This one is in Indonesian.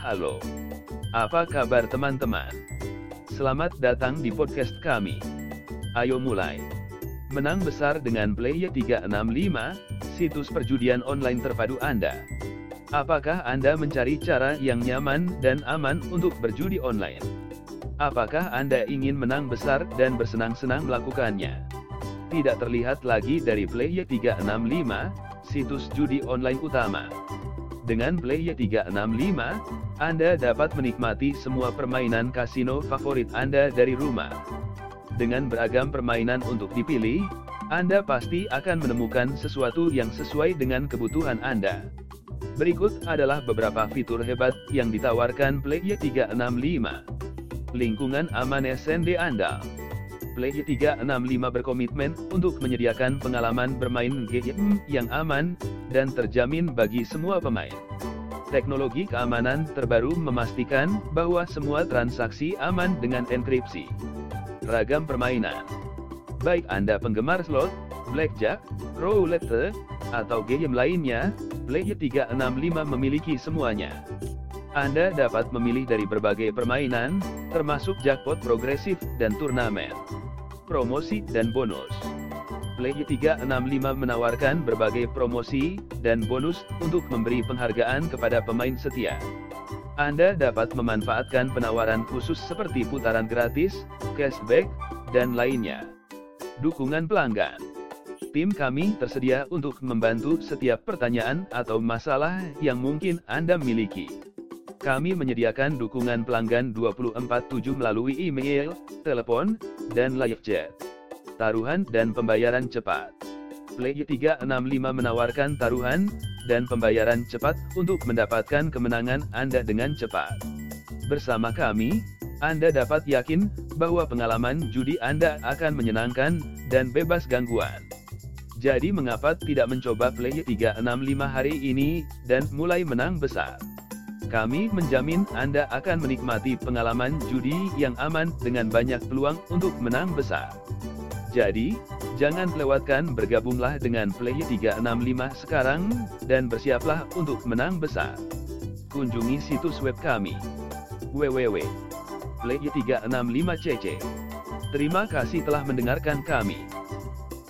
Halo. Apa kabar teman-teman? Selamat datang di podcast kami. Ayo mulai. Menang besar dengan Play 365, situs perjudian online terpadu Anda. Apakah Anda mencari cara yang nyaman dan aman untuk berjudi online? Apakah Anda ingin menang besar dan bersenang-senang melakukannya? Tidak terlihat lagi dari Play 365, situs judi online utama. Dengan Play 365, Anda dapat menikmati semua permainan kasino favorit Anda dari rumah. Dengan beragam permainan untuk dipilih, Anda pasti akan menemukan sesuatu yang sesuai dengan kebutuhan Anda. Berikut adalah beberapa fitur hebat yang ditawarkan Play 365. Lingkungan aman SND andal. Play 365 berkomitmen untuk menyediakan pengalaman bermain game yang aman dan terjamin bagi semua pemain. Teknologi keamanan terbaru memastikan bahwa semua transaksi aman dengan enkripsi. Ragam permainan. Baik Anda penggemar slot, blackjack, roulette, atau game lainnya, Play 365 memiliki semuanya. Anda dapat memilih dari berbagai permainan, termasuk jackpot progresif dan turnamen. Promosi dan bonus. Play 365 menawarkan berbagai promosi dan bonus untuk memberi penghargaan kepada pemain setia. Anda dapat memanfaatkan penawaran khusus seperti putaran gratis, cashback, dan lainnya. Dukungan pelanggan Tim kami tersedia untuk membantu setiap pertanyaan atau masalah yang mungkin Anda miliki. Kami menyediakan dukungan pelanggan 24/7 melalui email, telepon, dan live chat. Taruhan dan pembayaran cepat. Play 365 menawarkan taruhan dan pembayaran cepat untuk mendapatkan kemenangan Anda dengan cepat. Bersama kami, Anda dapat yakin bahwa pengalaman judi Anda akan menyenangkan dan bebas gangguan. Jadi mengapa tidak mencoba Play 365 hari ini, dan mulai menang besar? Kami menjamin Anda akan menikmati pengalaman judi yang aman dengan banyak peluang untuk menang besar. Jadi, jangan lewatkan bergabunglah dengan Play 365 sekarang, dan bersiaplah untuk menang besar. Kunjungi situs web kami www.play365cc. Terima kasih telah mendengarkan kami.